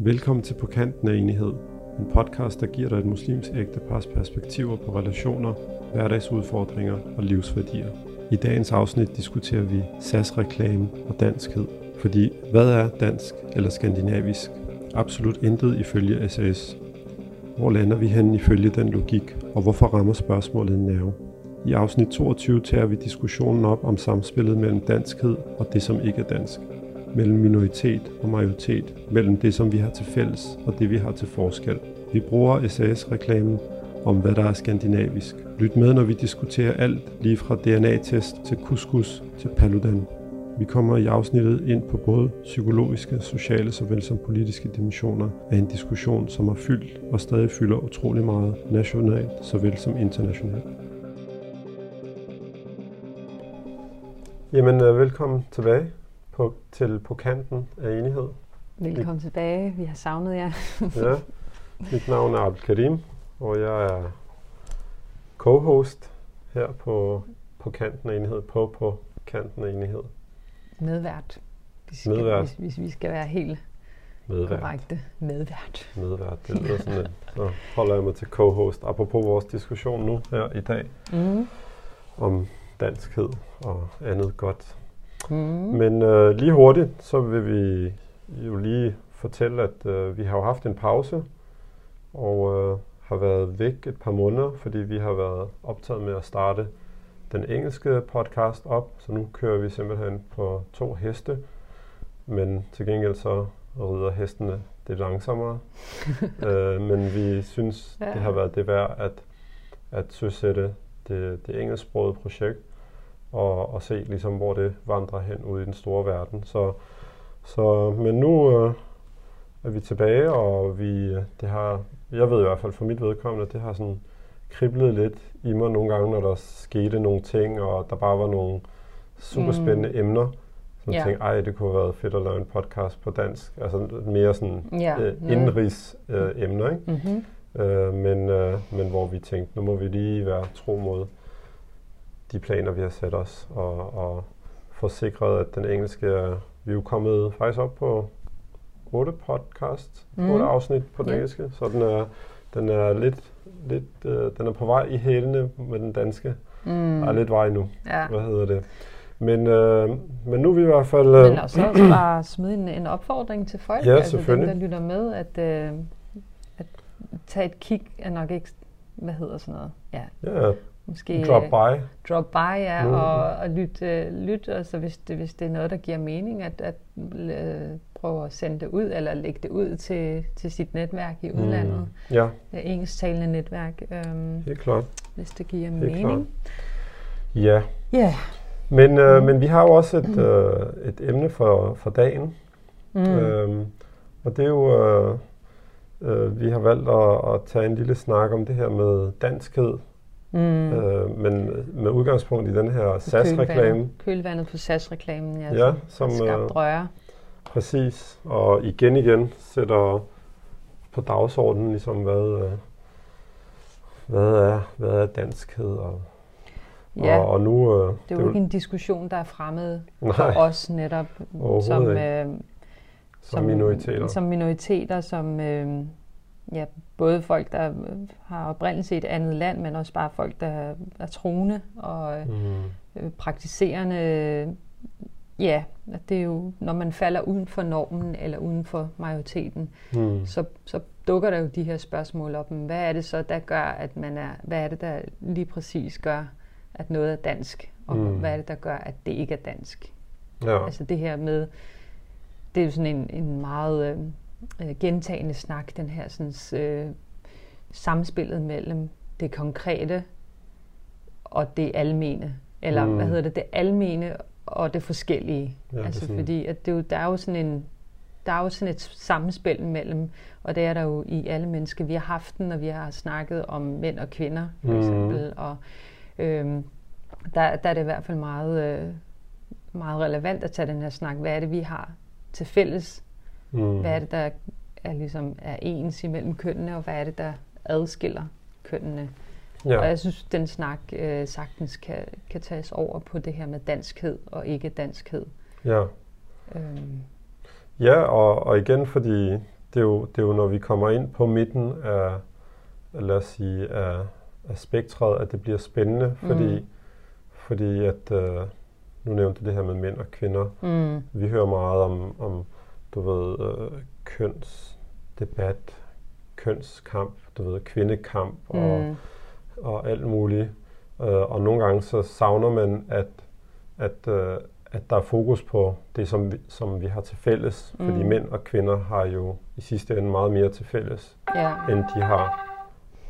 Velkommen til På kanten af enighed. En podcast, der giver dig et muslimsk ægtepars perspektiver på relationer, hverdagsudfordringer og livsværdier. I dagens afsnit diskuterer vi SAS-reklame og danskhed. Fordi hvad er dansk eller skandinavisk? Absolut intet ifølge SAS. Hvor lander vi hen ifølge den logik, og hvorfor rammer spørgsmålet en nerve? I afsnit 22 tager vi diskussionen op om samspillet mellem danskhed og det, som ikke er dansk. Mellem minoritet og majoritet. Mellem det, som vi har til fælles og det, vi har til forskel. Vi bruger SAS-reklamen om, hvad der er skandinavisk. Lyt med, når vi diskuterer alt, lige fra DNA-test til couscous til paludan. Vi kommer i afsnittet ind på både psykologiske, sociale såvel som politiske dimensioner af en diskussion, som har fyldt og stadig fylder utrolig meget nationalt såvel som internationalt. Jamen, øh, velkommen tilbage på, til På kanten af enighed. Velkommen tilbage. Vi har savnet jer. ja, mit navn er Abdel Karim, og jeg er co-host her på, på kanten af enighed, på på kanten af enighed. Medvært. Vi skal, Medvært. Hvis, hvis vi skal være helt Medvært. korrekte. Medvært. Medvært, det lyder sådan lidt. Så holder jeg mig til co-host. Apropos vores diskussion nu her i dag Mm. om danskhed og andet godt. Mm. Men øh, lige hurtigt, så vil vi jo lige fortælle, at øh, vi har jo haft en pause, og øh, har været væk et par måneder, fordi vi har været optaget med at starte den engelske podcast op, så nu kører vi simpelthen på to heste, men til gengæld så rider hestene det langsommere. øh, men vi synes, Ja. det har været det værd at, at søsætte det, det engelsksprogede projekt, og, og se ligesom, hvor det vandrer hen ude i den store verden. Så, så men nu øh, er vi tilbage, og vi, øh, det har, jeg ved i hvert fald for mit vedkommende, at det har sådan kriblet lidt i mig nogle gange, når der skete nogle ting, og der bare var nogle super spændende mm. emner. Så jeg Ja. tænkte, ej, det kunne have været fedt at lave en podcast på dansk. Altså mere sådan Ja. øh, indrigs øh, emner, ikke? Mhm. Øh, men, øh, men hvor vi tænkte, nu må vi lige være tro mod de planer, vi har sat os, og, og få sikret, at den engelske, er- vi er jo kommet faktisk op på otte podcast, mm. Otte afsnit på den Ja. engelske, så den er, den er lidt, lidt øh, den er på vej i hælene med den danske. Mm. Der er lidt vej nu, Ja. hvad hedder det. Men, øh, men nu er vi i hvert fald... Øh, Men også, også bare smide en, en opfordring til folk, Ja, altså dem, der lytter med, at, øh, at tage et kig er nok ikke, hvad hedder sådan noget, ja, ja, måske drop øh, by. drop by ja, Mm. og, og lyt, øh, lyt og så hvis det, hvis det er noget, der giver mening, at, at øh, prøve at sende det ud, eller lægge det ud til, til sit netværk i udlandet, Mm. Ja, det engelsktalende netværk, øhm, helt klart. hvis det giver Helt mening. Ja, Ja. Men, øh, Mm. men vi har jo også et, øh, et emne for, for dagen, Mm. øhm, og det er jo, øh, øh, vi har valgt at, at tage en lille snak om det her med danskhed, Mm. øh, men med udgangspunkt i den her SAS-reklame. Kølvandet, på SAS-reklamen, ja, Ja, som, som, øh, røre. Præcis, og igen igen sætter på dagsordenen ligesom, hvad, øh, hvad, er, hvad er danskhed, og, Ja, og, og nu... Øh, det er jo ikke en diskussion, der er fremmed Nej. for os netop, som, øh, som minoriteter. som minoriteter, som øh, ja, både folk, der øh, har oprindelse i et andet land, men også bare folk, der er troende og øh, Mm, øh, praktiserende. Ja, at det er jo, når man falder uden for normen eller uden for majoriteten, mm, så, så dukker der jo de her spørgsmål op. Men hvad er det så, der gør, at man er, hvad er det, der lige præcis gør, at noget er dansk, og mm. hvad er det, der gør, at det ikke er dansk? ja, Altså det her med, det er jo sådan en, en meget øh, øh, gentagende snak, den her sådan, øh, samspillet mellem det konkrete og det almene. Eller Mm. mm. hvad hedder det, det almene og det forskellige. Ja, det altså sådan- fordi, at det jo, der er jo sådan en der er jo sådan et samspil mellem, og det er der jo i alle mennesker. Vi har haft den, og vi har snakket om mænd og kvinder, for Mhm. eksempel. Og øhm, der, der er det i hvert fald meget, øh, meget relevant at tage den her snak. Hvad er det, vi har til fælles? Mm, Hvad er det, der er, ligesom, er ens imellem kønnene, og hvad er det, der adskiller kønnene? Ja. Og jeg synes, den snak øh, sagtens kan, kan tages over på det her med danskhed og ikke danskhed. ja. Øhm, Ja, og, og igen, fordi det, er jo, det er jo, når vi kommer ind på midten af, lad os sige, af, af spektret, at det bliver spændende, fordi, mm. fordi at, øh, nu nævnte det her med mænd og kvinder. Mm. Vi hører meget om, om du ved, øh, kønsdebat, kønskamp, du ved, kvindekamp og, mm. og alt muligt. Øh, og nogle gange så savner man, at, at, øh, at der er fokus på det, som vi, som vi har til fælles. Mm. Fordi mænd og kvinder har jo i sidste ende meget mere til fælles, ja. end de har.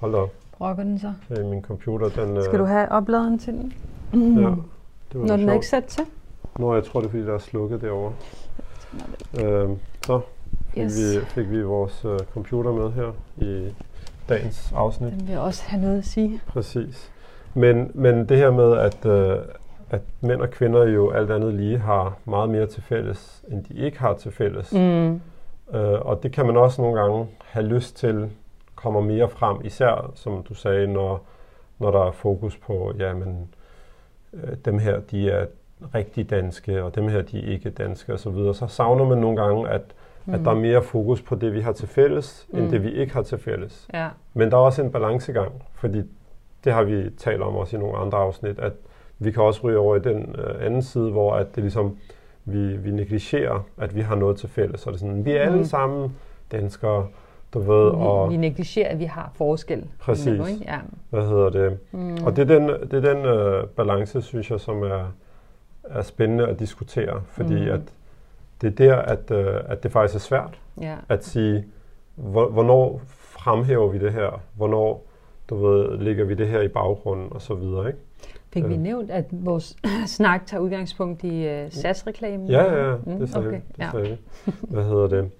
Hold op. Brokker den så? Okay, min computer, den... Øh, Skal du have opladeren til den? Mm. Ja. Det var Når den sjovt. er ikke sat til? Nå, jeg tror, det er, fordi der er slukket derovre. Øh, så fik, yes. vi, fik vi vores uh, computer med her i dagens afsnit. Den vil også have noget at sige. Præcis. Men, men det her med, at, uh, at mænd og kvinder jo alt andet lige har meget mere til fælles, end de ikke har til fælles. Mm. Uh, og det kan man også nogle gange have lyst til kommer mere frem, især som du sagde, når, når der er fokus på, ja, men øh, dem her, de er rigtig danske, og dem her, de er ikke danske osv., så, videre. så savner man nogle gange, at, mm. at der er mere fokus på det, vi har til fælles, mm. end det, vi ikke har til fælles. Ja. Men der er også en balancegang, fordi det har vi talt om også i nogle andre afsnit, at vi kan også ryge over i den øh, anden side, hvor at det ligesom, vi, vi negligerer, at vi har noget til fælles. Så det er sådan, vi er alle mm. sammen danskere, du ved, vi, og... Vi negligerer, at vi har forskel. Præcis. Imellem, ikke? Ja. Hvad hedder det? Mm. Og det er den, det er den øh, balance, synes jeg, som er, er spændende at diskutere, fordi mm. at det er der, at, øh, at det faktisk er svært ja. at sige, hvornår fremhæver vi det her? Hvornår, du ved, ligger vi det her i baggrunden og så videre, ikke? Fik vi øh. nævnt, at vores snak tager udgangspunkt i uh, SAS-reklamen? Ja, ja, mm, det sagde okay. vi. Det ja. sagde vi. Hvad hedder det?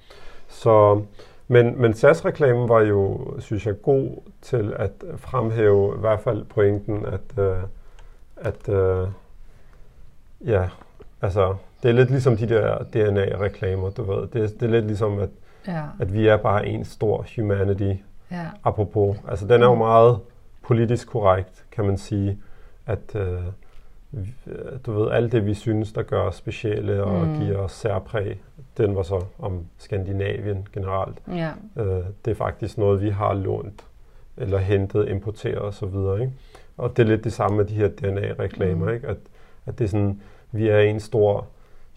Så, men, men SAS-reklamen var jo, synes jeg, god til at fremhæve i hvert fald pointen, at, uh, at uh, ja, altså, det er lidt ligesom de der DNA-reklamer, du ved. Det, det er lidt ligesom, at, ja. at vi er bare en stor humanity. Ja. Apropos, altså den er jo meget politisk korrekt, kan man sige, at uh, du ved, alt det vi synes, der gør os specielle og mm. giver os særpræg, den var så om Skandinavien generelt. Ja. Uh, det er faktisk noget, vi har lånt eller hentet, importeret osv. Ikke? Og det er lidt det samme med de her DNA-reklamer, mm. ikke? At, at det er sådan, vi er en stor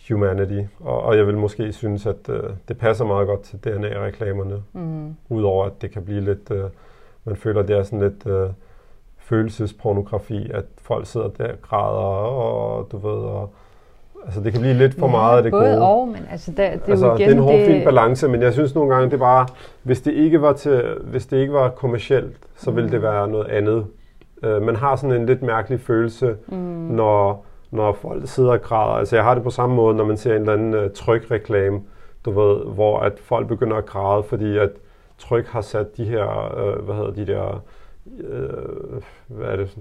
humanity, og, og jeg vil måske synes, at uh, det passer meget godt til DNA-reklamerne, mm. udover at det kan blive lidt, uh, man føler, det er sådan lidt uh, følelsespornografi, at folk sidder der og græder, og du ved, og Altså det kan blive lidt for ja, meget af det både gode. og, men altså, der, det, altså, er igen, det er en hård det... fin balance, men jeg synes nogle gange, det er bare, hvis det ikke var, til, hvis det ikke var kommercielt, så mm. ville det være noget andet. Uh, man har sådan en lidt mærkelig følelse, mm. når når folk sidder og græder. Altså jeg har det på samme måde, når man ser en eller anden uh, trykreklame, du ved, hvor at folk begynder at græde, fordi at tryk har sat de her, uh, hvad hedder de der, uh, hvad er det,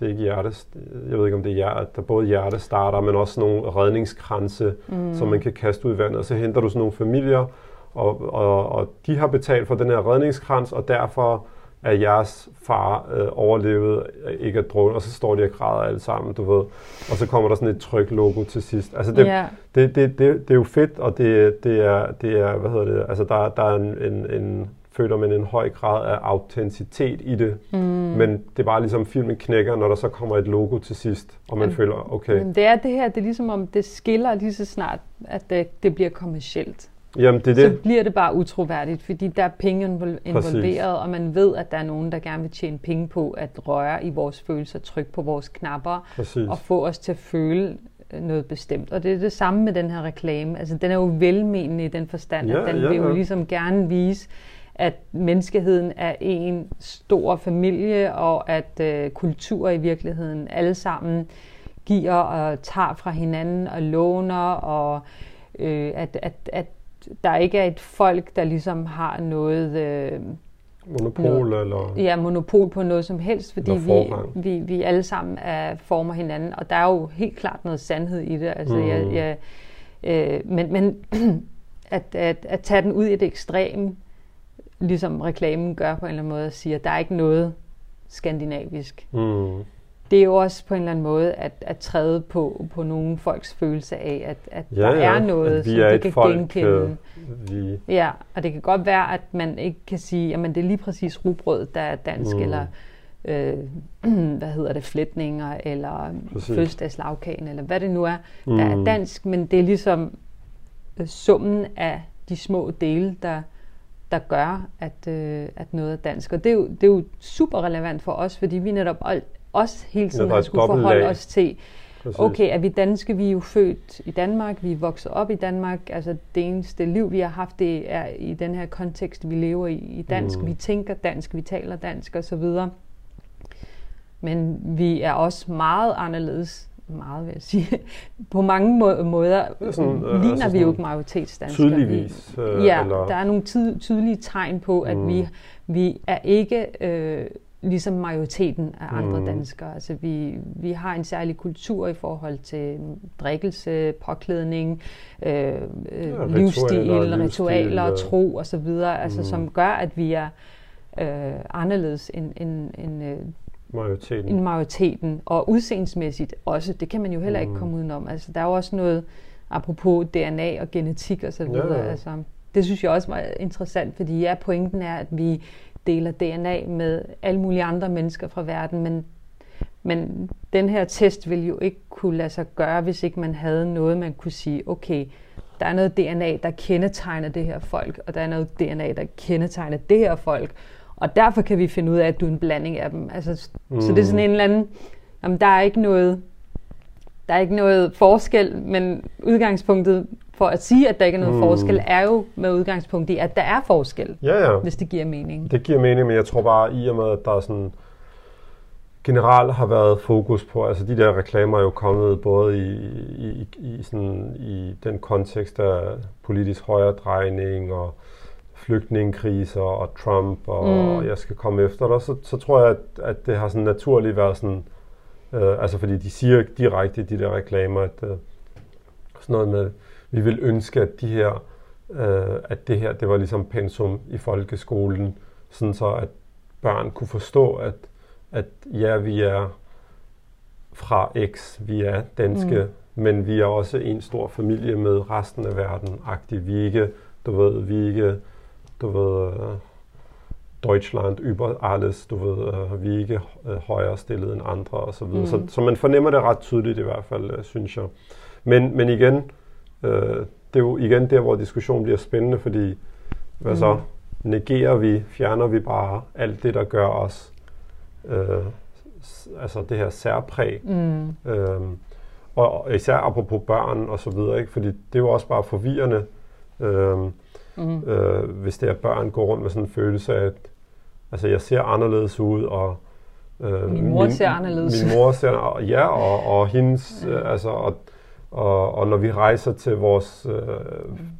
det er ikke hjertes, jeg ved ikke om det er hjerte, der er både hjertestarter, men også nogle redningskranse, mm. som man kan kaste ud i vandet, og så henter du sådan nogle familier, og, og, og de har betalt for den her redningskrans, og derfor at jeres far øh, overlevede ikke at drukne, og så står de og græder alle sammen, du ved. Og så kommer der sådan et tryk-logo til sidst. Altså det, yeah. det, det, det, det er jo fedt, og det, det, er, det er, hvad hedder det, altså der, der er en, en, en føler man en høj grad af autenticitet i det. Mm. Men det er bare ligesom filmen knækker, når der så kommer et logo til sidst, og man men, føler, okay. Men det er det her, det er ligesom om, det skiller lige så snart, at det, det bliver kommercielt. Jamen, det er det. Så bliver det bare utroværdigt, fordi der er penge involveret, Præcis. og man ved, at der er nogen, der gerne vil tjene penge på at røre i vores følelser, trykke på vores knapper, Præcis. og få os til at føle øh, noget bestemt. Og det er det samme med den her reklame. Altså, den er jo velmenende i den forstand, ja, at den ja, vil jo ja. ligesom gerne vise, at menneskeheden er en stor familie, og at øh, kultur i virkeligheden alle sammen giver og tager fra hinanden og låner, og øh, at, at, at der ikke er et folk, der ligesom har noget... Øh, monopol noget, eller... Ja, monopol på noget som helst, fordi vi, vi, vi alle sammen er, former hinanden, og der er jo helt klart noget sandhed i det. Altså, mm. jeg, jeg, øh, men men at, at, at tage den ud i det ekstreme, ligesom reklamen gør på en eller anden måde, og siger, at der er ikke noget skandinavisk. Mm. Det er jo også på en eller anden måde at, at træde på, på nogle folks følelse af, at, at Ja, der ja, er noget, at som er de kan folk, genkende. øh, vi, Ja, og det kan godt være, at man ikke kan sige, at det er lige præcis rugbrød, der er dansk, Mm. eller øh, hvad hedder det, flætninger, eller Præcis. fødselsdagslagkagen, eller hvad det nu er, der er Mm. dansk, men det er ligesom øh, summen af de små dele, der, der gør, at, øh, at noget er dansk. Og det er, jo, det er jo super relevant for os, fordi vi netop også hele tiden har skulle forholde lag. os til, præcis. Okay, er vi danske? Vi er jo født i Danmark, vi er vokset op i Danmark. Altså det eneste liv, vi har haft, det er i den her kontekst, vi lever i, i dansk. Mm. Vi tænker dansk, vi taler dansk osv. Men vi er også meget anderledes, meget vil jeg sige. På mange må- måder er sådan, øh, ligner altså vi jo ikke majoritetsdanskere. Tydeligvis. Øh, Ja, eller, der er nogle ty- tydelige tegn på, at mm. vi, vi er ikke øh, ligesom majoriteten af andre Mm. danskere. Altså vi, vi har en særlig kultur i forhold til drikkelse, påklædning, øh, Ja, øh, ritualer, livsstil, livsstil, ritualer, øh, tro osv., altså mm. som gør, at vi er øh, anderledes end, end, end, øh, majoriteten. end majoriteten. Og udseendsmæssigt også, det kan man jo heller ikke Mm. komme udenom. Altså der er jo også noget, apropos DNA og genetik osv., Ja, ja. altså, det synes jeg også var interessant, fordi ja, pointen er, at vi deler DNA med alle mulige andre mennesker fra verden, men, men den her test ville jo ikke kunne lade sig gøre, hvis ikke man havde noget, man kunne sige, okay, der er noget DNA, der kendetegner det her folk, og der er noget DNA, der kendetegner det her folk, og derfor kan vi finde ud af, at du er en blanding af dem. Altså, mm. Så det er sådan en eller anden, jamen, der er ikke noget, der er ikke noget forskel, men udgangspunktet for at sige, at der ikke er noget Mm. forskel, er jo med udgangspunkt i, at der er forskel, Ja, ja. hvis det giver mening. Det giver mening, men jeg tror bare, i og med, at der er sådan generelt har været fokus på, altså de der reklamer er jo kommet både i, i, i, sådan, i den kontekst af politisk højredrejning og flygtningekriser og Trump, og, Mm. jeg skal komme efter dig, så, så tror jeg, at, at det har sådan naturligt været sådan, øh, altså fordi de siger direkte i de der reklamer, at øh, sådan noget med, vi vil ønske, at de her, øh, at det her, det var ligesom pensum i folkeskolen, sådan så at børn kunne forstå, at, at ja, vi er fra X, vi er danske, mm. men vi er også en stor familie med resten af verden, agtig. Vi er ikke, du ved, vi er ikke, du ved, uh, Deutschland über alles, du ved, uh, vi er ikke uh, højere stillet end andre og så videre. Mm. Så, så man fornemmer det ret tydeligt i hvert fald, uh, synes jeg. Men, men igen, uh, det er jo igen der, hvor diskussionen bliver spændende, fordi hvad Mm. så? Negerer vi, fjerner vi bare alt det, der gør os, øh, altså det her særpræg, Mm. Øhm, og især apropos børn og så videre, ikke? fordi det er jo også bare forvirrende, øhm, Mm. øh, hvis det er børn går rundt med sådan en følelse af, at altså, jeg ser anderledes ud, og øh, Min mor ser anderledes. Min mor ser, ja, og, og hendes, øh, altså, og, og, og når vi rejser til vores øh,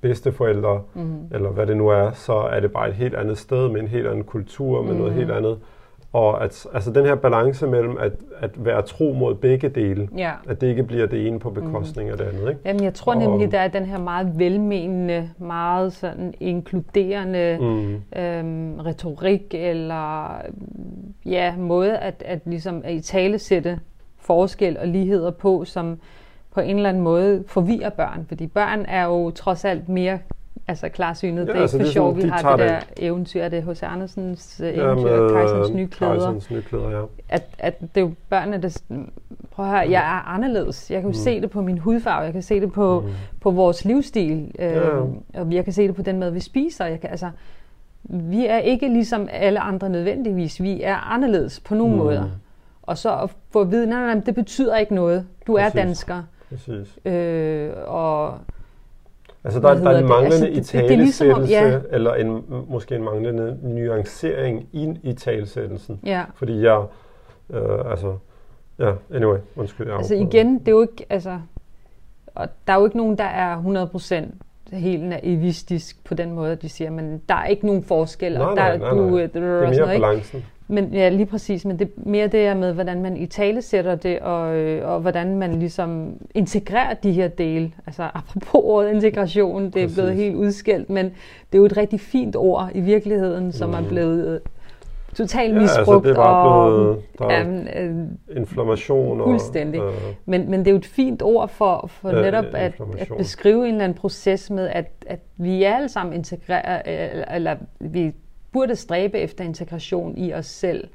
bedsteforældre, Mm. eller hvad det nu er, så er det bare et helt andet sted med en helt anden kultur, med mm. noget helt andet. Og at, altså den her balance mellem at, at være tro mod begge dele, Ja. at det ikke bliver det ene på bekostning af det andet. Ikke? Jamen, jeg tror Og- nemlig, der er den her meget velmenende, meget sådan inkluderende Mm. øhm, retorik eller ja, måde at, at ligesom at i tale sætte forskel og ligheder på, som på en eller anden måde forvirrer børn. Fordi børn er jo trods alt mere altså klarsynet. Ja, det er altså, ikke for det sjov, sådan, vi de har det der det- eventyr, det H.C. Andersens Ja, eventyr, med, Kejserens øh, nye klæder. Kejserens nye klæder, ja. At, at det er jo børnene, der... Prøv at høre, jeg er anderledes. Jeg kan jo Mm. se det på min hudfarve, jeg kan se det på, Mm. på vores livsstil, øh, Ja. og jeg kan se det på den måde, vi spiser. Jeg kan, altså, vi er ikke ligesom alle andre nødvendigvis. Vi er anderledes på nogle mm. måder. Og så at få at vide, nej, nej, nej, det betyder ikke noget. Du Præcis. er dansker. Præcis. Øh, og Altså der, der er en manglende Altså, altså, det- det er ligesom om- italesættelse, ja. eller en, måske en manglende nuancering i italesættelsen. ja, Fordi jeg, øh, altså, ja, anyway, undskyld. Jeg altså igen, det er jo ikke, altså, og der er jo ikke nogen, der er 100% helt naivistisk på den måde, at de siger, men der er ikke nogen forskel, Nej, og nej, der, nej, du, nej. øh, Det er mere noget, ikke? Men ja, lige præcis, men det er mere det her med, hvordan man i tale sætter det, og, øh, og hvordan man ligesom integrerer de her dele. Altså apropos ordet integration, det er Præcis. blevet helt udskældt, men det er jo et rigtig fint ord i virkeligheden, som Mhm. er blevet øh, totalt Ja, altså, misbrugt. det er bare og, blevet- der er- jamen, øh, Inflammation og... Fuldstændig. Øh, Men, men det er jo et fint ord for, for Ja, netop at, at beskrive en eller anden proces med, at, at vi er alle sammen integreret, eller, eller vi burde stræbe efter integration i os selv.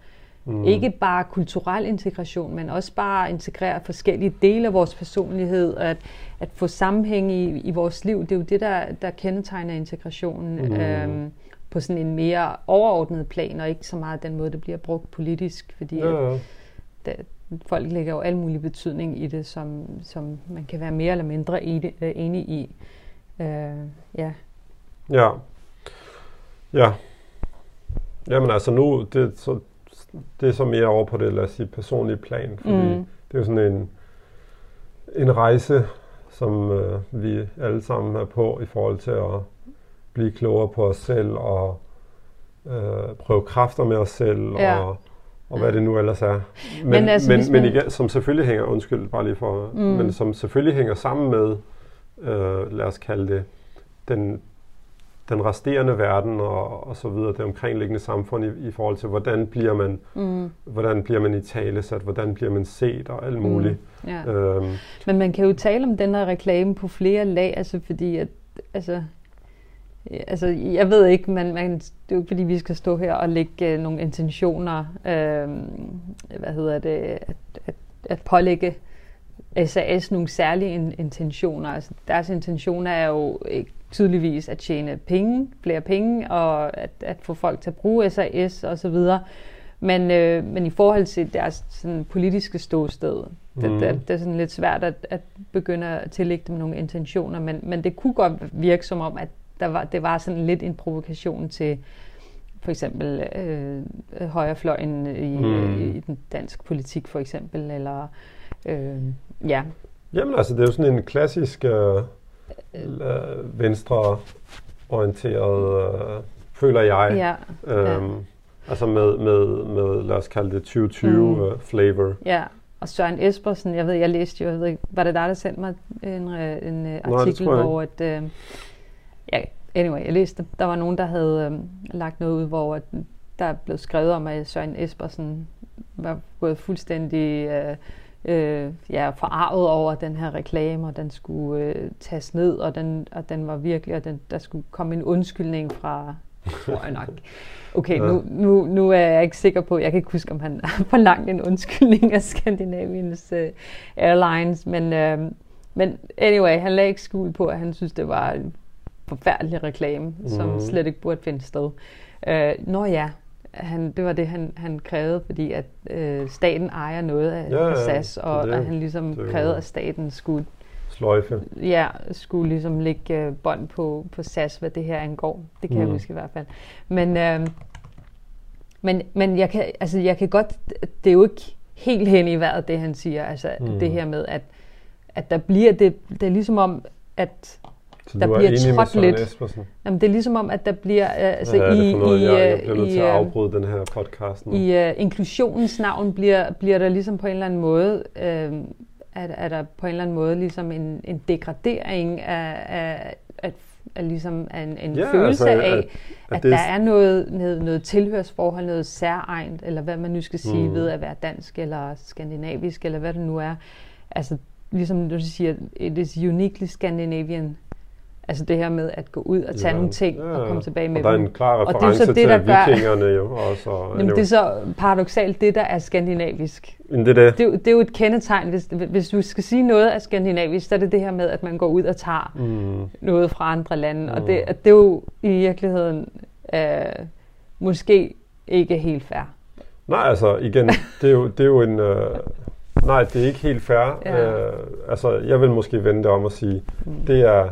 Mm. Ikke bare kulturel integration, men også bare integrere forskellige dele af vores personlighed, at, at få sammenhæng i, i vores liv. Det er jo det, der, der kendetegner integrationen mm. øhm, på sådan en mere overordnet plan, og ikke så meget den måde, det bliver brugt politisk, fordi ja, ja. der, folk lægger jo al mulig betydning i det, som, som man kan være mere eller mindre øh, enig i. Øh, ja. Ja. Ja. Jamen altså nu, det, så, det er så mere over på det, lad os sige, personlige plan, fordi Mm. det er jo sådan en, en rejse, som øh, vi alle sammen er på i forhold til at blive klogere på os selv og øh, prøve kræfter med os selv Ja. og, og hvad det nu ellers er. Men, Men altså, men, hvis men man- igen, som selvfølgelig hænger, undskyld bare lige for, mm. men som selvfølgelig hænger sammen med, øh, lad os kalde det, den, den resterende verden og, og så videre, det omkringliggende samfund i, i forhold til, hvordan bliver man, Mm, hvordan bliver man i talesat, hvordan bliver man set og alt muligt. ja. Mm. Øhm, Men man kan jo tale om den her reklame på flere lag, altså fordi at, altså, ja, altså jeg ved ikke, man, man, det er jo ikke fordi, vi skal stå her og lægge øh, nogle intentioner, øh, hvad hedder det, at, at, at pålægge SAS nogle særlige in, intentioner. Altså deres intentioner er jo ikke tydeligvis at tjene penge, flere penge, og at, at få folk til at bruge SAS og så videre. Men, øh, men i forhold til deres sådan, politiske ståsted, det, Mhm. det, det er sådan lidt svært at, at begynde at tillægge dem nogle intentioner, men, men det kunne godt virke som om, at der var, det var sådan lidt en provokation til for eksempel øh, højrefløjen i, Mm. mm. i den dansk politik for eksempel, eller øh, ja, Jamen altså, det er jo sådan en klassisk øh, øh, venstreorienteret, øh, føler jeg, ja, øhm, altså med, med, med, lad os kalde det 2020 Mm. uh, flavor. ja. Og Søren Espersen, jeg ved, jeg læste jo, jeg ved ikke, var det dig, der sendte mig en, øh, en det artikel, jeg hvor at, øh, ja, anyway, jeg læste, der var nogen, der havde øh, lagt noget ud, hvor at, der er blevet skrevet om, at Søren Espersen var gået fuldstændig øh, øh, ja, forarvet over den her reklame, og den skulle øh, tages ned, og den, og den var virkelig, og den, der skulle komme en undskyldning fra, tror jeg nok. Okay, Ja. nu, nu, nu er jeg ikke sikker på, jeg kan ikke huske, om han har forlangt en undskyldning af Skandinaviens uh, Airlines, men, uh, men anyway, han lagde ikke skjul på, at han synes, det var en forfærdelig reklame, mm. som Mhm. slet ikke burde finde sted. Uh, nå ja, han, det var det, han, han krævede, fordi at uh, staten ejer noget af, Ja, SAS, og det- at han ligesom det krævede, at staten skulle Sløjfe. ja, skulle ligesom lægge øh, bånd på, på SAS, hvad det her angår. Det kan mm. jeg huske i hvert fald. Men, øh, men, men jeg, kan, altså, jeg kan godt, det er jo ikke helt hen i vejret, det han siger. Altså mm. det her med, at, at der bliver, det, det er ligesom om, at Så Der du er bliver trådt lidt. Espersen? jamen, det er ligesom om, at der bliver, øh, altså det i, noget? i, jeg, jeg øh, bliver nødt i, til at øh, afbryde den her podcast nu. i uh, inklusionens navn bliver, bliver der ligesom på en eller anden måde, uh, er, er der på en eller anden måde ligesom en, en degradering af, af, af, af, ligesom af en, en Ja, følelse altså, af, at- at, at at det- der er noget, noget, noget tilhørsforhold, noget særegent, eller hvad man nu skal sige Mm. ved at være dansk eller skandinavisk, eller hvad det nu er. Altså ligesom du siger, it is uniquely Scandinavian. Altså det her med at gå ud og tage Ja, nogle ting ja, og komme tilbage med og der er en klar Og det er reference så det, der til gør- vikingerne jo også. Og, Jamen, det er så paradoxalt det, der er skandinavisk. Men det er det. Det, er jo- det er jo et kendetegn. Hvis, hvis du skal sige noget af skandinavisk, så er det det her med, at man går ud og tager Mm. noget fra andre lande. Mm. Og Mm. det, at det er jo i virkeligheden øh, måske ikke helt fair. Nej, altså igen, det er jo, det er jo en... Øh, nej, det er ikke helt fair. Ja. Øh, altså, jeg vil måske vende det om og sige, mm. det er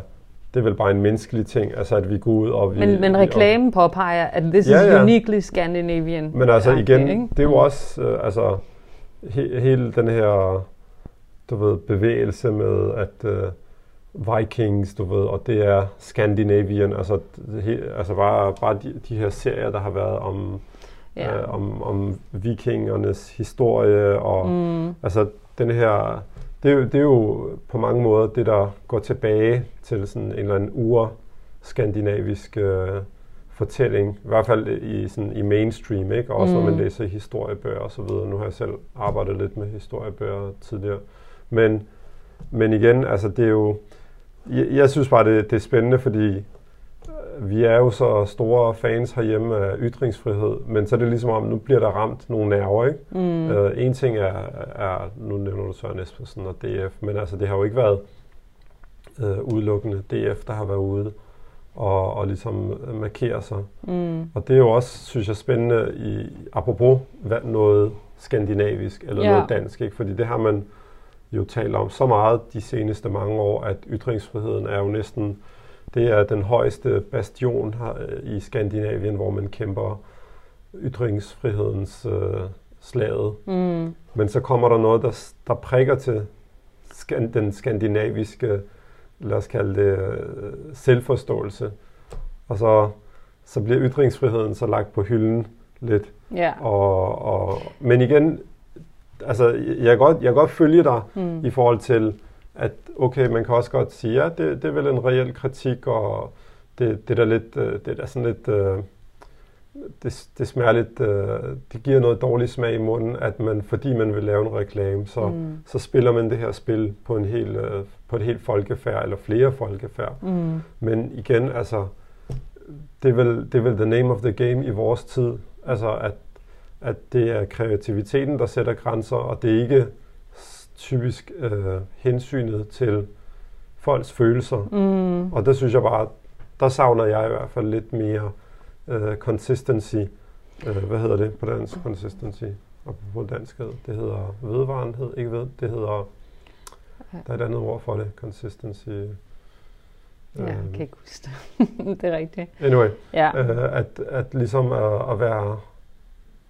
det er vel bare en menneskelig ting, altså at vi går ud og vi... Men, men reklamen påpeger, at this Ja, is ja. uniquely Scandinavian. Men altså igen, ikke? det er jo også, øh, altså, he, hele den her, du ved, bevægelse med, at øh, Vikings, du ved, og det er Scandinavian, altså, he, altså bare, bare de, de her serier, der har været om, Ja. øh, om, om vikingernes historie, og Mm, altså den her, det er, jo, det er jo på mange måder det, der går tilbage til sådan en eller anden ur-skandinavisk øh, fortælling, i hvert fald i, sådan, i mainstream, ikke? også mm. når man læser historiebøger og så videre. Nu har jeg selv arbejdet lidt med historiebøger tidligere. Men, men igen, altså det er jo, jeg, jeg synes bare, det, det er spændende, fordi vi er jo så store fans herhjemme af ytringsfrihed, men så er det ligesom om, nu bliver der ramt nogle nerver, ikke? Mm. Uh, en ting er, er, nu nævner du Søren Espersen og DF, men altså det har jo ikke været uh, udelukkende DF, der har været ude og, og ligesom markere sig. Mm. Og det er jo også, synes jeg, spændende i, apropos noget skandinavisk eller ja. noget dansk, ikke? fordi det har man jo talt om så meget de seneste mange år, at ytringsfriheden er jo næsten, det er den højeste bastion her øh, i Skandinavien, hvor man kæmper ytringsfrihedens øh, slaget. Mm. Men så kommer der noget, der, der prikker til skan, den skandinaviske lad os kalde det, øh, selvforståelse. Og så, så bliver ytringsfriheden så lagt på hylden lidt. Ja. Og, og, men igen, altså, jeg kan godt, jeg kan godt følge dig mm. i forhold til, at okay, man kan også godt sige, ja, det, det er vel en reel kritik, og det, det er da lidt, øh, det er da sådan lidt, øh, det, det smager lidt, det giver noget dårlig smag i munden, at man, fordi man vil lave en reklame, så, mm. så spiller man det her spil på en helt på et helt folkefærd, eller flere folkefærd. Mm. Men igen, altså, det er, vel, det er vel the name of the game i vores tid. Altså, at, at det er kreativiteten, der sætter grænser, og det er ikke typisk øh, hensynet til folks følelser. Mm. Og der synes jeg bare, der savner jeg i hvert fald lidt mere øh, consistency. Øh, hvad hedder det på dansk? Consistency. Og på dansk det hedder vedvarenhed, ikke ved, det hedder Ja. Der er et andet ord for det, consistency. Ja, jeg kan ikke huske det. det er rigtigt. Anyway, ja. øh, at, at ligesom at, at være,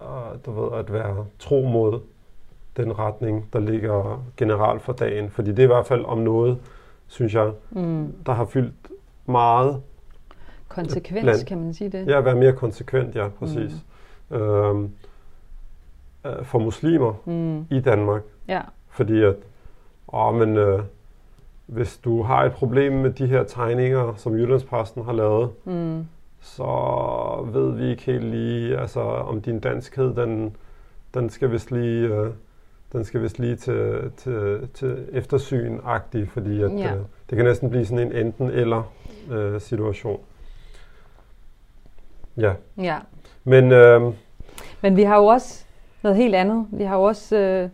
at, du ved, at være tro mod den retning, der ligger generelt for dagen. Fordi det er i hvert fald om noget, synes jeg, mm. der har fyldt meget. Konsekvens, blandt, kan man sige det? Ja, være mere konsekvent, ja, præcis. Mm. Øhm, øh, for muslimer mm. i Danmark. Ja. Fordi at Åh, men øh, hvis du har et problem med de her tegninger, som Jyllandsposten har lavet, mm. så ved vi ikke helt lige, altså om din danskhed, den, den skal vist lige, øh, den skal vist lige til, til, til eftersyn-agtig, fordi at, ja. øh, det kan næsten blive sådan en enten-eller øh, situation. Ja. ja. Men, øh, Men vi har jo også noget helt andet. Vi har jo også øh,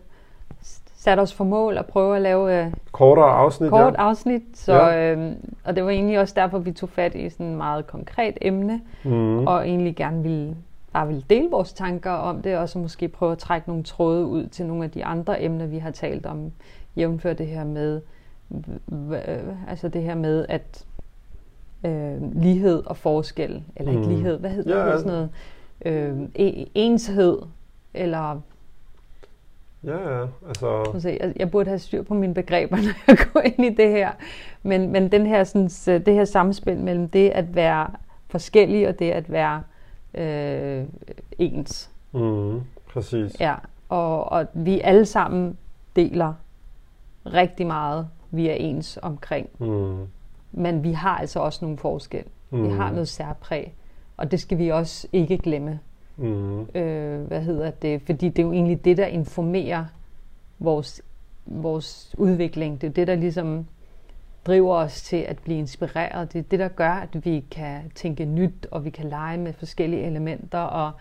sat os for mål at prøve at lave øh, kortere afsnit. Kort ja. afsnit, så, ja. øh, og det var egentlig også derfor, vi tog fat i sådan et meget konkret emne, mm. og egentlig gerne ville bare ville dele vores tanker om det, og så måske prøve at trække nogle tråde ud til nogle af de andre emner, vi har talt om, jævnfør det her med, altså det her med, at øh, lighed og forskel, eller mm. ikke lighed, hvad hedder ja, det, sådan noget, øh, e-, enshed, eller Ja, ja. Altså... Jeg, jeg burde have styr på mine begreber, når jeg går ind i det her. Men, men den her, sådan, det her samspil mellem det at være forskellig og det at være øh, ens. Mm, præcis. Ja, og, og vi alle sammen deler rigtig meget, vi er ens omkring. Mm. Men vi har altså også nogle forskel. Mm. Vi har noget særpræg, og det skal vi også ikke glemme. Mm. Øh, hvad hedder det? Fordi det er jo egentlig det, der informerer vores, vores udvikling. Det er det, der ligesom driver os til at blive inspireret. Det er det, der gør, at vi kan tænke nyt, og vi kan lege med forskellige elementer. Og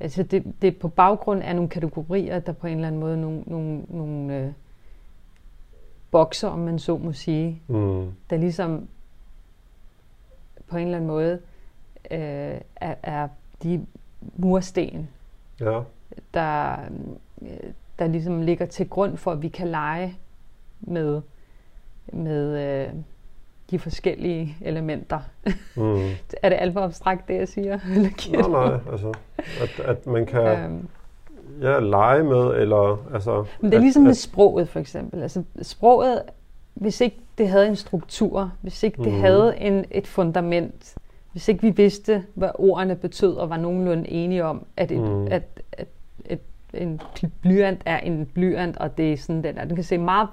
altså det, det er på baggrund af nogle kategorier, der på en eller anden måde nogle, nogle, nogle øh, bokser, om man så må sige, mm. der ligesom på en eller anden måde øh, er, er de mursten, ja. der, der ligesom ligger til grund for, at vi kan lege med, med øh, de forskellige elementer. Mm. er det alt for abstrakt, det jeg siger? nej, nej, altså, at, at man kan øhm, ja, lege med, eller altså... Men det er ligesom at, med sproget, for eksempel. Altså, sproget, hvis ikke det havde en struktur, hvis ikke det mm. havde en, et fundament, hvis ikke vi vidste, hvad ordene betød, og var nogenlunde enige om, at, et, mm. at, at, at en blyant er en blyant, og det er sådan den der. Den kan se meget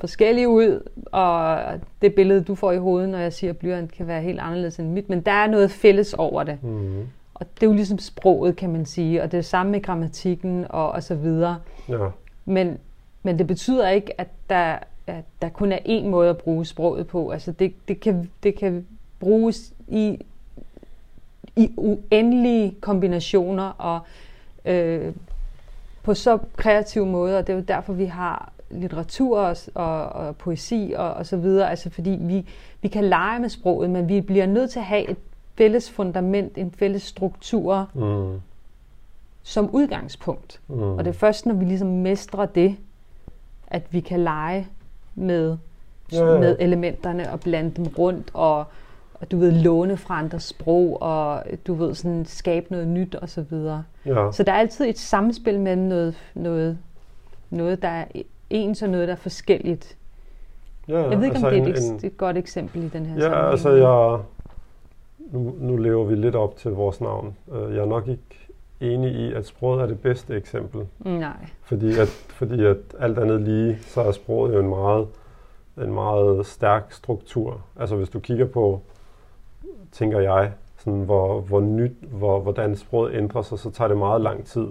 forskellige ud, og det billede, du får i hovedet, når jeg siger, blyant kan være helt anderledes end mit, men der er noget fælles over det. Mm. Og det er jo ligesom sproget, kan man sige, og det er samme med grammatikken og, og så videre. Ja. Men, men det betyder ikke, at der, at der kun er én måde at bruge sproget på. Altså det, det, kan, det kan bruges i, i uendelige kombinationer og øh, på så kreative måder, og det er jo derfor, vi har litteratur og, og, og poesi og, og så videre, altså fordi vi, vi kan lege med sproget, men vi bliver nødt til at have et fælles fundament, en fælles struktur Mm. som udgangspunkt. Mm. Og det er først, når vi ligesom mestrer det, at vi kan lege med, Ja, ja. med elementerne og blande dem rundt og, og du ved, låne fra andres sprog og du ved, sådan skabe noget nyt og så videre. Ja. Så der er altid et samspil mellem noget, noget, noget der er ens og noget, der er forskelligt. ja, Jeg ved ikke, om det er et, en, et godt eksempel i den her Ja, sammenhæng. altså jeg... Nu, nu lever vi lidt op til vores navn. Øh, Jeg er nok ikke enig i, at sproget er det bedste eksempel. Nej. Fordi at, fordi at alt andet lige, så er sproget jo en meget, en meget stærk struktur. Altså hvis du kigger på, tænker jeg, sådan hvor, hvor nyt, hvor, hvordan sproget ændrer sig, så tager det meget lang tid.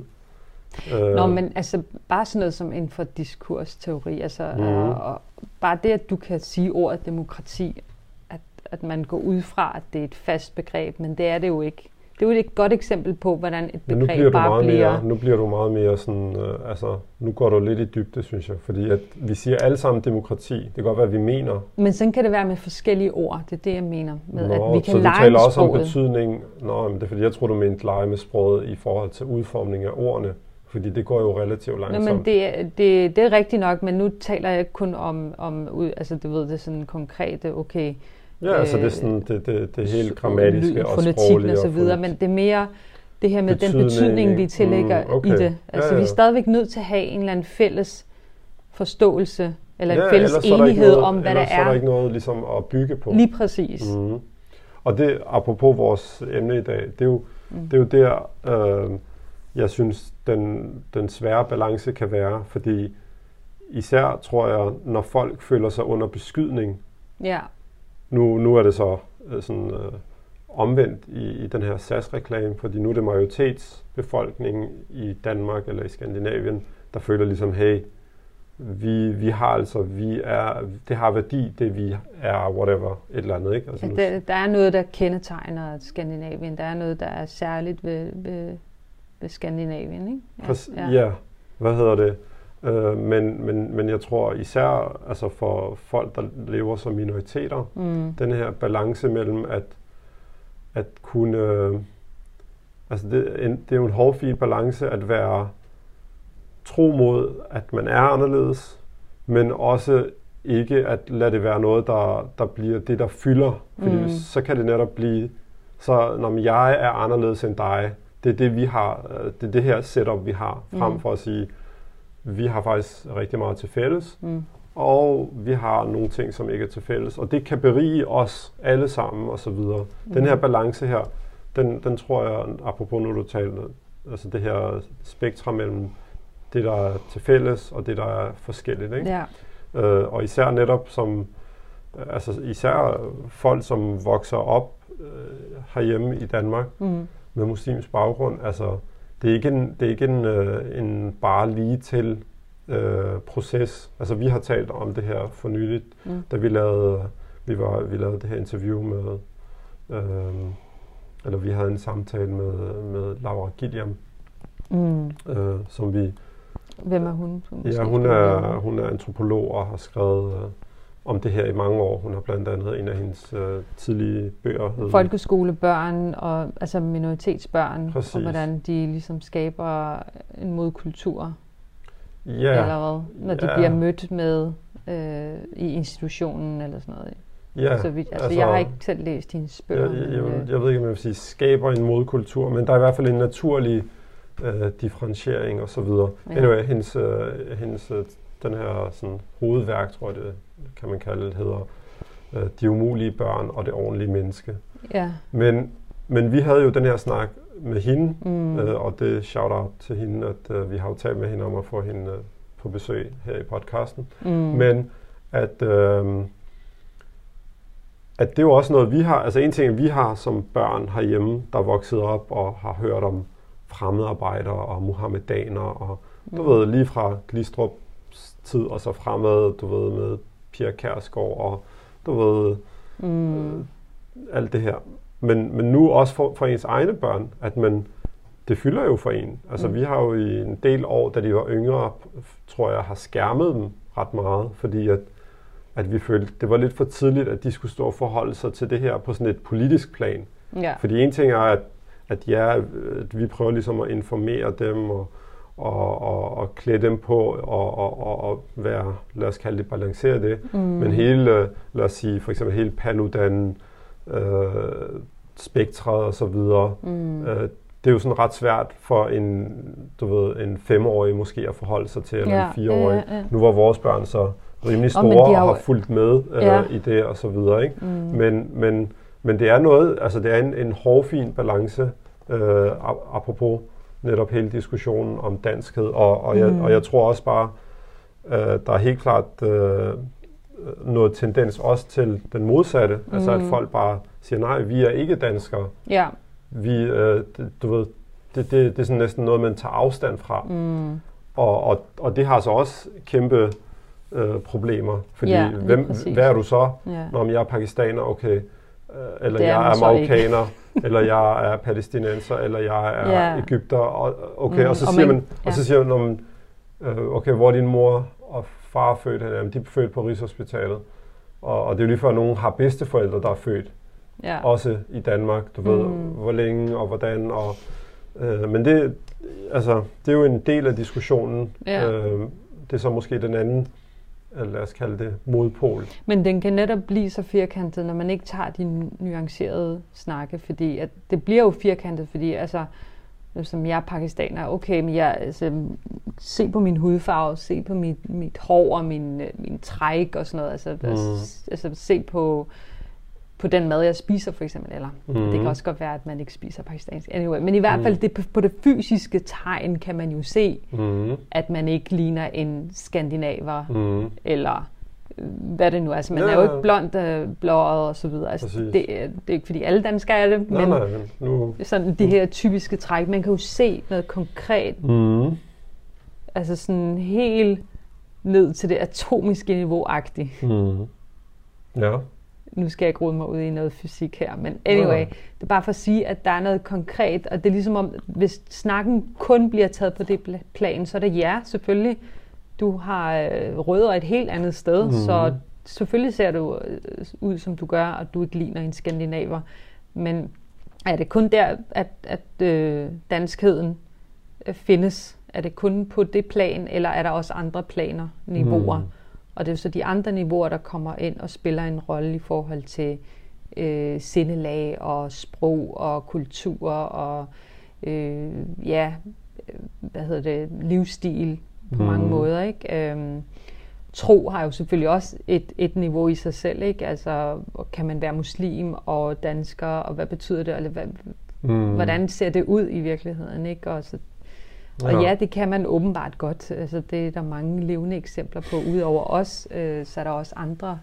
Øh, Nå, men altså bare sådan noget som inden for diskursteori, altså Mhm. og, og bare det, at du kan sige ordet demokrati, at, at man går ud fra, at det er et fast begreb, men det er det jo ikke. Det er jo et godt eksempel på, hvordan et Men nu begreb bliver, du bare meget bliver... mere, nu bliver du meget mere sådan, øh, altså, nu går du lidt i dybde, synes jeg. Fordi at vi siger alle sammen demokrati. Det kan godt være, at vi mener. Men sådan kan det være med forskellige ord. Det er det, jeg mener med, Nå, at vi kan så du lege taler med også om betydning. Nå, men det er fordi, jeg tror, du mente lege med sproget i forhold til udformning af ordene. Fordi det går jo relativt Nå, langsomt. men det, er- det, det er rigtigt nok, men nu taler jeg kun om, om ud- altså du ved, det er sådan konkrete, okay, ja, altså det er øh, sådan det, det, det helt grammatiske og sproglige. og så videre, men det er mere det her med Betydning, den betydning, vi tillægger mm, okay. i det. Altså Ja, vi ja. er stadigvæk nødt til at have en eller anden fælles forståelse, eller en ja, fælles er enighed noget, om, hvad der så er der er. ikke noget ligesom at bygge på. Lige præcis. Mm. Og det, apropos vores emne i dag, det er jo, Mm. det er jo der, øh, jeg synes, den, den svære balance kan være, fordi især tror jeg, når folk føler sig under beskydning, Ja, nu, nu er det så øh, sådan øh, omvendt i, i den her SAS-reklame, fordi nu er det majoritetsbefolkningen i Danmark eller i Skandinavien, der føler ligesom, hey, vi, vi har altså, vi er, det har værdi, det vi er, whatever, et eller andet, ikke? Altså, ja der, der er noget, der kendetegner Skandinavien. Der er noget, der er særligt ved, ved, ved Skandinavien, ikke? Præcis, ja. ja, hvad hedder det? Øh, men, men, men jeg tror især altså for folk, der lever som minoriteter, Mm. den her balance mellem at, at kunne... Øh, altså det, en, det er jo en hårfin balance at være tro mod, at man er anderledes, men også ikke at lade det være noget, der, der bliver det, der fylder. Fordi mm. så kan det netop blive, så når jeg er anderledes end dig, det er det, vi har, øh, det er det her setup, vi har, frem Mm. for at sige, vi har faktisk rigtig meget til fælles, Mm. og vi har nogle ting, som ikke er til fælles. Og det kan berige os alle sammen og så videre. Mm. Den her balance her, den, den tror jeg, apropos nu du talte, altså det her spektrum mellem det, der er til fælles, og det, der er forskelligt. Ikke? Ja. Øh, og især netop som, altså især folk, som vokser op øh, herhjemme i Danmark Mm. Med muslimsk baggrund, altså det er ikke en, det er ikke en, øh, en bare lige til øh, proces. Altså vi har talt om det her for nyligt, Mm. da vi lavede, vi, var, vi lavede det her interview med, øh, eller vi havde en samtale med, med Laura Gilliam, Mm. øh, som vi, Hvem er hun? Ja, hun er, hun er antropolog og har skrevet øh, om det her i mange år. Hun har blandt andet en af hendes øh, tidlige bøger. hed- folkeskolebørn og altså minoritetsbørn Præcis. og hvordan de ligesom skaber en modkultur Ja, eller hvad, når de Ja. bliver mødt med øh, i institutionen eller sådan noget. ja, så vidt, altså, jeg har ikke selv læst hendes Jeg, bøger. jeg, men, jeg, øh, jeg, jeg ved ikke, om jeg vil sige, skaber en modkultur, men der er i hvert fald en naturlig øh, differentiering og så videre. Ja. Anyway, hendes, øh, hendes, øh, den her sådan, hovedværk, tror jeg det kan man kalde det, hedder øh, De umulige børn og det ordentlige menneske. ja. Men, men vi havde jo den her snak med hende, Mm. øh, og det shout out til hende, at øh, vi har jo talt med hende om at få hende øh, på besøg her i podcasten. Mm. Men at, øh, at det er jo også noget, vi har, altså en ting, vi har som børn herhjemme, der er vokset op og har hørt om fremmedarbejdere og muhammedaner, og du mm. ved, lige fra Glistrup tid og så fremad, du ved, med Pia Kærsgaard og du ved, mm. øh, alt det her. Men, men nu også for, for ens egne børn, at man, det fylder jo for en. Altså mm. vi har jo i en del år, da de var yngre, tror jeg, har skærmet dem ret meget, fordi at, at vi følte, det var lidt for tidligt, at de skulle stå og forholde sig til det her på sådan et politisk plan. Ja. Fordi en ting er, at, at ja, at vi prøver ligesom at informere dem og, og, og, og klæde dem på og, og, og, og være, lad os kalde det, balancere det. Mm. Men hele, lad os sige, for eksempel hele Paludan, øh, spektret og så videre, mm. øh, det er jo sådan ret svært for en, du ved, en femårig måske at forholde sig til, eller ja, en fireårig. Ja, ja. Nu var vores børn så rimelig store og, og har fulgt med øh, ja. i det og så videre. Ikke? Mm. Men, men, men det er noget, altså det er en, en hårfin balance, øh, apropos netop hele diskussionen om danskhed, og, og, jeg, mm. og jeg tror også bare, øh, der er helt klart øh, noget tendens også til den modsatte, mm. altså at mm. folk bare siger, nej, vi er ikke danskere. Ja. Vi, øh, det, du ved, det, det, det er sådan næsten noget, man tager afstand fra. Mm. Og, og, og det har så også kæmpe øh, problemer, fordi ja, hvem, hvad er du så? Ja. Når jeg er pakistaner, okay, øh, eller jeg er, er marokkaner, eller jeg er palæstinenser, eller jeg er ja. Ægypter, og, okay, mm, og så siger man, ja. og så siger man, øh, okay, hvor er din mor og far født? Jamen, de er født på Rigshospitalet. Og, og det er jo lige før, at nogen har bedsteforældre, der er født. Ja. Også i Danmark, du mm. ved, hvor længe og hvordan. Og, øh, men det, altså, det er jo en del af diskussionen. Ja. Øh, det er så måske den anden lad os kalde det, modpol. Men den kan netop blive så firkantet, når man ikke tager de nuancerede snakke, fordi at det bliver jo firkantet, fordi altså, som jeg er pakistaner, okay, men jeg, altså, se på min hudfarve, se på mit, mit hår og min, min træk og sådan noget, altså, mm. altså, altså se på på den mad, jeg spiser for eksempel. Eller mm. det kan også godt være, at man ikke spiser pakistansk. Anyway, men i hvert fald mm. det, på det fysiske tegn kan man jo se, mm. at man ikke ligner en skandinaver. Mm. Eller øh, hvad det nu er. Altså, man ja, er jo ikke blond, øh, blåret og så videre. Altså, det, det er ikke fordi alle danskere er det, men nej, nej, nu. sådan de her typiske træk. Man kan jo se noget konkret. Mm. Altså sådan helt ned til det atomiske niveau-agtigt. Mm. Ja nu skal jeg ikke rode mig ud i noget fysik her, men anyway, det er bare for at sige, at der er noget konkret, og det er ligesom om, hvis snakken kun bliver taget på det plan, så er det ja, selvfølgelig. Du har øh, rødder et helt andet sted, mm. så selvfølgelig ser du øh, ud, som du gør, og du ikke ligner en skandinaver. Men er det kun der, at, at øh, danskheden øh, findes? Er det kun på det plan, eller er der også andre planer, niveauer? Mm og det er så de andre niveauer, der kommer ind og spiller en rolle i forhold til øh, sindelag og sprog og kultur og øh, ja, hvad hedder det, livsstil på mm. mange måder. Ikke? Øhm, tro har jo selvfølgelig også et, et niveau i sig selv. Ikke? Altså, kan man være muslim og dansker, og hvad betyder det? Eller hvad, mm. Hvordan ser det ud i virkeligheden? Ikke? Og så og ja. ja, det kan man åbenbart godt. Altså, det er der mange levende eksempler på. Udover os, øh, så er der også andre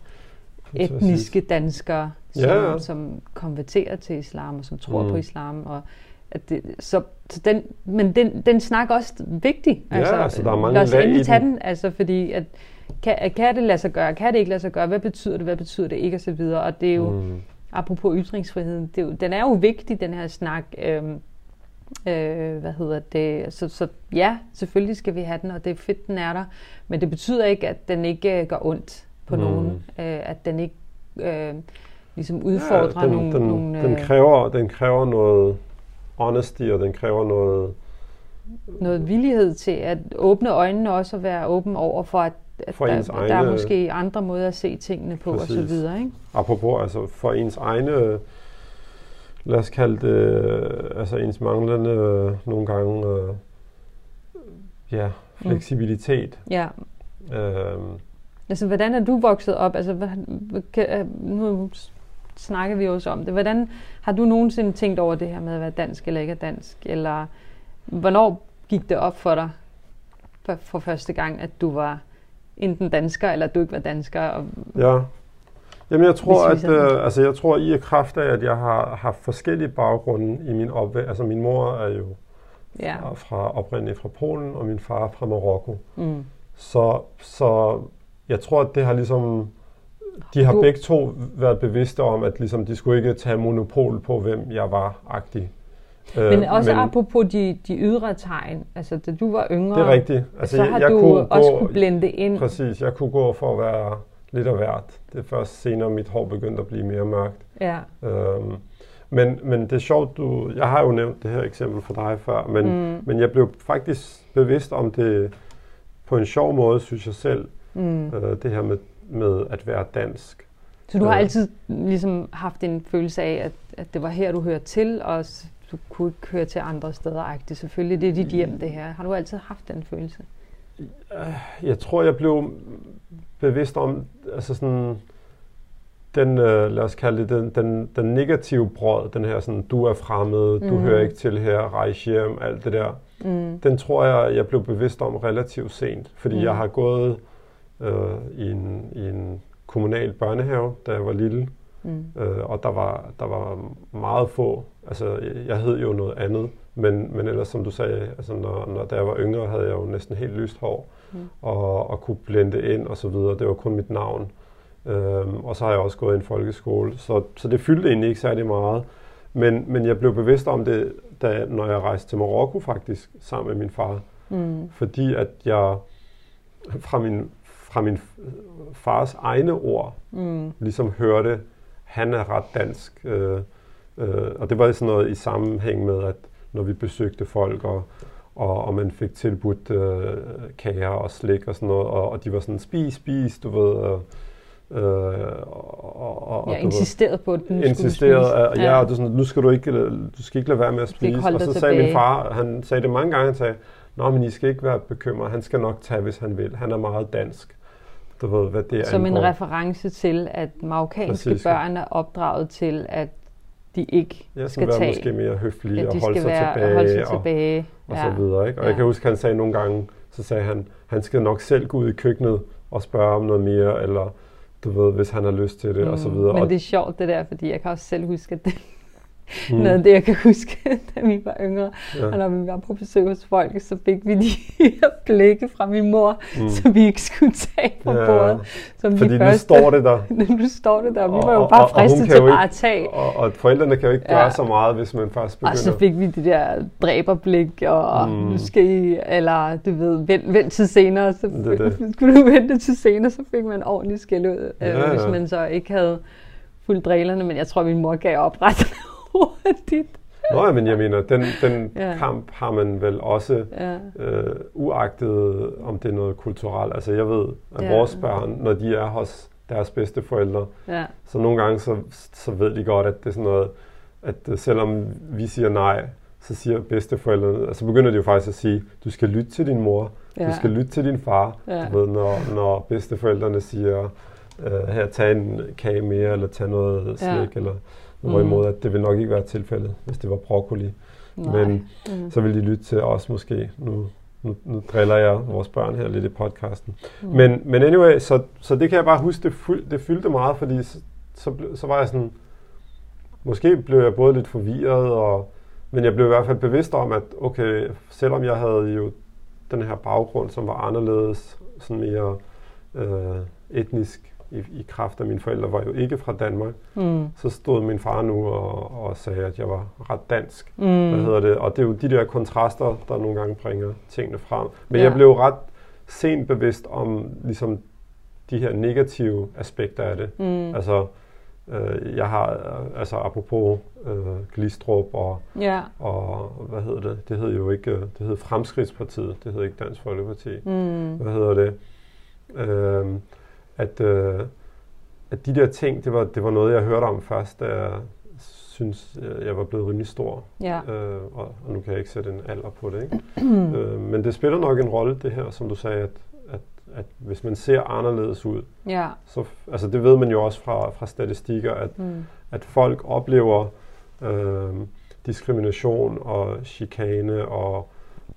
etniske danskere, som, ja, ja. som konverterer til islam og som tror mm. på islam. Og at det, så, så den, men den, den snak er også vigtig. Ja, altså, altså der er mange lad os endelig tage den, altså, fordi at, kan, kan det lade sig gøre, kan det ikke lade sig gøre, hvad betyder det, hvad betyder det ikke, og så videre. Og det er jo, mm. apropos ytringsfriheden, det er jo, den er jo vigtig, den her snak. Øhm, Øh, hvad hedder det? Så, så ja, selvfølgelig skal vi have den, og det er fedt, den er der. Men det betyder ikke, at den ikke øh, gør ondt på mm. nogen. Øh, at den ikke øh, ligesom udfordrer ja, den, nogle... Den, nogle den, øh, kræver, den kræver noget honesty, og den kræver noget... Noget villighed til at åbne øjnene også, og være åben over for, at at for der, egne, der er måske andre måder at se tingene på, præcis. og så videre. Ikke? Apropos, altså for ens egne lad os kalde det, øh, altså ens manglende øh, nogle gange, øh, ja, mm. fleksibilitet. Mm. Ja. Øhm. Altså, hvordan er du vokset op? Altså, hvad, kan, nu snakker vi jo også om det. Hvordan har du nogensinde tænkt over det her med at være dansk eller ikke dansk? Eller hvornår gik det op for dig for, for første gang, at du var enten dansker, eller at du ikke var dansker. Og, Ja. Jamen jeg tror, at øh, altså jeg tror i kraft af, at jeg har haft forskellige baggrunde i min opvækst. Altså min mor er jo ja. fra, fra oprindeligt fra Polen, og min far fra Marokko. Mm. Så, så jeg tror, at det har ligesom... De har Du- begge to været bevidste om, at ligesom, de skulle ikke tage monopol på, hvem jeg var-agtig. Øh, Men også men, apropos de, de ydre tegn, altså da du var yngre, Det er rigtigt. altså, så har jeg du kunne også gå- kunne blende ind. Præcis, jeg kunne gå for at være lidt af hvert. Det er først senere, mit hår begyndte at blive mere mørkt. Ja. Øhm, men, men det er sjovt, du, jeg har jo nævnt det her eksempel for dig før, men, Mm. men jeg blev faktisk bevidst om det på en sjov måde, synes jeg selv, Mm. øh, det her med, med at være dansk. Så du har Øh. altid ligesom haft en følelse af, at, at det var her, du hører til, og du kunne ikke høre til andre steder. -agtigt. Selvfølgelig, det er dit hjem, det her. Har du altid haft den følelse? Jeg tror, jeg blev bevidst om, altså sådan, den, øh, lad os kalde det, den, den, den negative brød, den her sådan, du er fremmed, du Mhm. hører ikke til her, rejs hjem, alt det der. Mm. Den tror jeg, jeg blev bevidst om relativt sent, fordi Mm. jeg har gået øh, i, en, i en kommunal børnehave, da jeg var lille, Mm. øh, og der var, der var meget få, altså jeg hed jo noget andet, men, men ellers som du sagde, altså når, når da jeg var yngre, havde jeg jo næsten helt lyst hår, Mm. og, og kunne blende ind og så videre, det var kun mit navn. Øhm, og så har jeg også gået i en folkeskole, så, så det fyldte egentlig ikke særlig meget. Men, men jeg blev bevidst om det, da, når jeg rejste til Marokko faktisk, sammen med min far. Mm. Fordi at jeg fra min, fra min fars egne ord Mm. ligesom hørte, han er ret dansk. Øh, øh, og det var sådan noget i sammenhæng med, at når vi besøgte folk, og, og, og man fik tilbudt øh, kager og slik og sådan noget, og, og de var sådan, spis, spis, du ved. Og, øh, og, og, ved, insisterede på, at den skulle insisterede, spise. at, ja, og du, sådan, nu skal du ikke, du skal ikke lade være med at spise. Og så sagde min far, han sagde det mange gange, han sagde, Nå, men I skal ikke være bekymret, han skal nok tage, hvis han vil. Han er meget dansk. Du ved, hvad det Som en angår. reference til, at marokkanske Præcis, ja. børn er opdraget til, at de ikke Ja, skal være tage. måske mere høflige at og de holde sig være, tilbage. holde sig og, tilbage. og så videre. Ikke? Og Ja. jeg kan huske, han sagde nogle gange, så sagde han, han skal nok selv gå ud i køkkenet og spørge om noget mere, eller du ved, hvis han har lyst til det, og så videre. Mm. Men og, det er sjovt det der, fordi jeg kan også selv huske, at det mm, noget af det, jeg kan huske, da vi var yngre. ja, Og når vi var på besøg hos folk, så fik vi de her blikke fra min mor, mm. som vi ikke skulle tage på Ja, bordet. Som Fordi de nu første, står det der. nu står det der, og vi var jo bare og- fristet til bare at tage. Og, og forældrene kan jo ikke Ja. gøre så meget, hvis man først begynder. Og så fik vi de der dræberblik, og Mm. nu skal I, eller du ved, vent, vent til senere. Så Det det. skulle du vente til senere, så fik man ordentligt skæld ud, Ja, øh, hvis ja. man så ikke havde fuldt reglerne. Men jeg tror, min mor gav op ret hurtigt. Nå, men jeg mener, den, den Ja. kamp har man vel også, Ja. øh, uagtet om det er noget kulturelt. Altså jeg ved, at Ja. vores børn, når de er hos deres bedsteforældre, Ja. så nogle gange så, så ved de godt, at det er sådan noget, at øh, selvom vi siger nej, så siger bedsteforældrene, altså begynder de jo faktisk at sige, du skal lytte til din mor, Ja. du skal lytte til din far. Ja. Du ved, når, når bedsteforældrene siger, øh, her, tag en kage mere, eller tag noget slik, Ja. eller. Hvorimod, at det vil nok ikke være tilfældet, hvis det var broccoli. Nej. Men Mm. så vil de lytte til os måske. Nu, nu, nu driller jeg vores børn her lidt i podcasten. Mm. Men, men anyway, så, så det kan jeg bare huske, det, fyld, det fyldte meget, fordi så, så, så var jeg sådan, måske blev jeg både lidt forvirret, og, men jeg blev i hvert fald bevidst om, at okay, selvom jeg havde jo den her baggrund, som var anderledes, sådan mere øh, etnisk i, i kraft af mine forældre, var jo ikke fra Danmark, Mm. så stod min far nu og, og sagde, at jeg var ret dansk. Mm. Hvad hedder det? Og det er jo de der kontraster, der nogle gange bringer tingene frem. Men Ja. jeg blev ret sent bevidst om ligesom de her negative aspekter af det. Mm. Altså, øh, jeg har, altså apropos øh, Glistrup og, Ja. og, hvad hedder det? Det hed jo ikke, det hed Fremskridtspartiet, det hed ikke Dansk Folkeparti. Mm. Hvad hedder det? Øh, at, øh, at de der ting, det var, det var noget, jeg hørte om først, da jeg synes, øh, jeg var blevet rimelig stor. Ja. Øh, og, og nu kan jeg ikke sætte en alder på det, ikke? øh, men det spiller nok en rolle, det her, som du sagde, at, at, at hvis man ser anderledes ud, Ja. så, altså det ved man jo også fra, fra statistikker, at, Mm. at folk oplever øh, diskrimination og chikane og,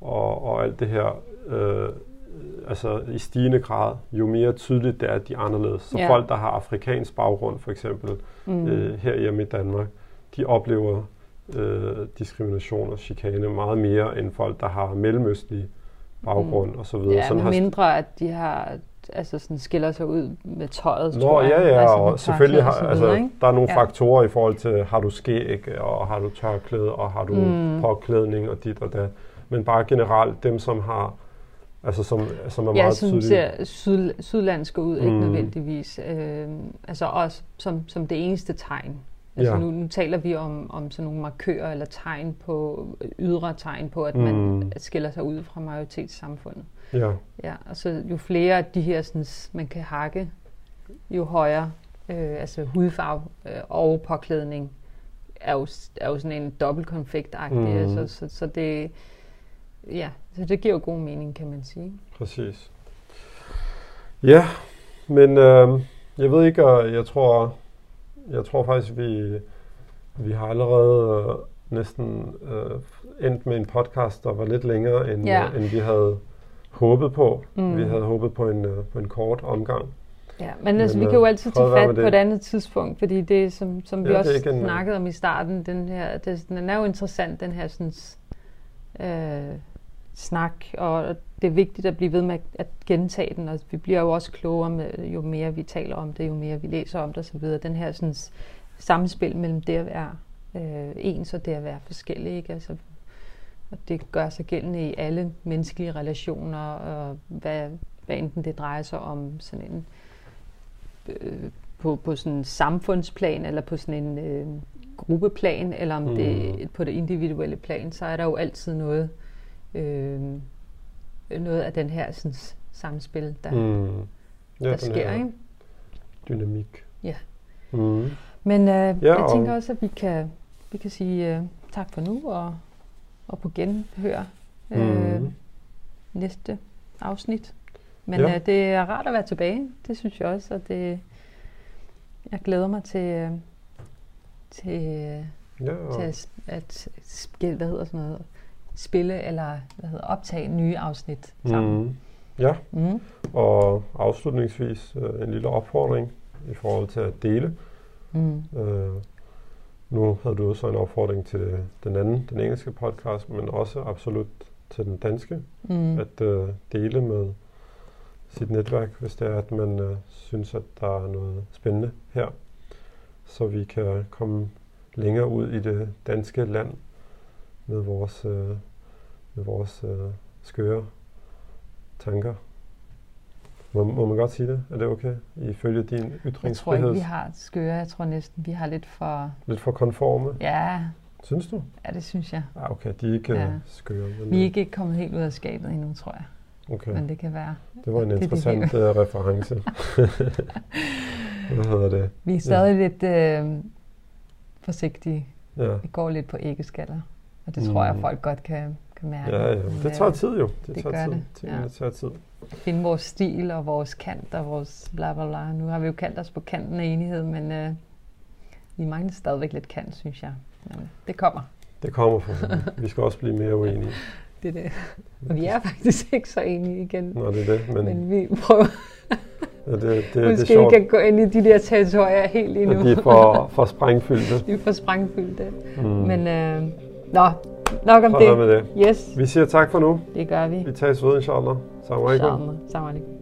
og, og alt det her øh, altså i stigende grad, jo mere tydeligt det er, at de er anderledes. Så Ja. folk, der har afrikansk baggrund, for eksempel, Mm. øh, her hjemme i Danmark, de oplever øh, diskrimination og chikane meget mere end folk, der har mellemøstlig baggrund og så videre. Ja, Sådan har mindre at de har altså sådan skiller sig ud med tøjet, Nå, tror jeg. ja, ja, altså og selvfølgelig har, og altså, videre, ikke? der er nogle Ja. faktorer i forhold til, har du skæg, og har du tørklæde, og har du Mm. mm. påklædning og dit og dat. Men bare generelt, dem som har, altså som, som er Ja, meget som tydelige. ser syd, sydlandske ud, ikke Mm. nødvendigvis. Øh, altså også som, som det eneste tegn. Altså Ja. nu, nu taler vi om, om sådan nogle markører eller tegn på, ydre tegn på, at man Mm. skiller sig ud fra majoritetssamfundet. Ja, Ja, og så jo flere af de her, sådan, man kan hakke, jo højere, øh, altså hudfarve øh, og påklædning, er jo, er jo sådan en dobbeltkonfekt-agtig. Mm. Altså, så, så det, ja, så det giver jo god mening, kan man sige. præcis. Ja, men øh, jeg ved ikke, og jeg tror, jeg tror faktisk, vi, vi har allerede øh, næsten øh, endt med en podcast, der var lidt længere, end, Ja. ja. end vi havde håbet på. Mm. Vi havde håbet på en, øh, på en kort omgang. Ja, men, altså, Men, vi kan jo øh, altid tage fat på et andet tidspunkt, fordi det, som, som vi Ja, det også en- snakkede om i starten, den her, det, den er jo interessant, den her sådan, øh, snak, og det er vigtigt at blive ved med at, gentage den, og vi bliver jo også klogere, med, jo mere vi taler om det, jo mere vi læser om det osv. Den her sådan, samspil mellem det at være øh, ens og det at være forskellig, ikke? Altså, og det gør sig gældende i alle menneskelige relationer, og hvad, hvad enten det drejer sig om sådan en øh, på, på sådan en samfundsplan, eller på sådan en øh, gruppeplan, eller om mm. det på det individuelle plan, så er der jo altid noget, øh, noget af den her sådan, samspil, der, mm. Ja, der sker. Ikke? Dynamik. Ja. Mm. Men øh, Ja, jeg tænker også, at vi kan, vi kan sige øh, tak for nu, og, og på genhør øh, Mm. næste afsnit. Men Ja. øh, det er rart at være tilbage, det synes jeg også, og det, jeg glæder mig til, øh, til, øh, Ja, til at, at hvad hedder sådan noget, spille eller hvad hedder, optage nye afsnit sammen. mm. ja, Mm. og afslutningsvis øh, en lille opfordring i forhold til at dele. Mm. Øh, nu havde du også en opfordring til den anden, den engelske podcast, men også absolut til den danske, Mm. at øh, dele med sit netværk, hvis det er, at man øh, synes, at der er noget spændende her, så vi kan komme længere ud i det danske land med vores, øh, med vores øh, skøre tanker. Må, må man godt sige det? Er det okay? Ifølge din Jeg tror ikke, ytringsfrihed? vi har skøre. Jeg tror næsten, vi har lidt for... Lidt for konforme? Ja, Synes du? ja det synes jeg. Ah, okay, de er ikke Ja. ja. skøre. Men, Vi er ikke kommet helt ud af skabet endnu, tror jeg. okay. Men det kan være. Det var en det er det interessant uh, reference. Hvad hedder det? Vi er stadig lidt øh, forsigtige. Ja. Vi går lidt på æggeskaller. Og det tror jeg, Mm. folk godt kan, kan mærke. Ja, ja. Men, Det øh, tager tid jo. Det, det tager tid. det, Tingene ja. tager tid. Finde vores stil og vores kant og vores bla bla bla. Nu har vi jo kaldt os på kanten af enighed, men øh, vi mangler stadigvæk lidt kant, synes jeg. Men det kommer. Det kommer fra. Vi skal også blive mere uenige. Det er det. Og vi er faktisk ikke så enige igen. Nå, det er det. Men, Men vi prøver ja, det, det, det er måske sjovt, ikke at gå ind i de der territorier helt endnu. at de er for, for sprængfyldte. de er for sprængfyldte. Mm. Men øh, nå, nok om Sådan det. med det. Yes, Vi siger tak for nu. det gør vi. Vi tages ved, inshallah. Salam alaikum. Salam alaikum.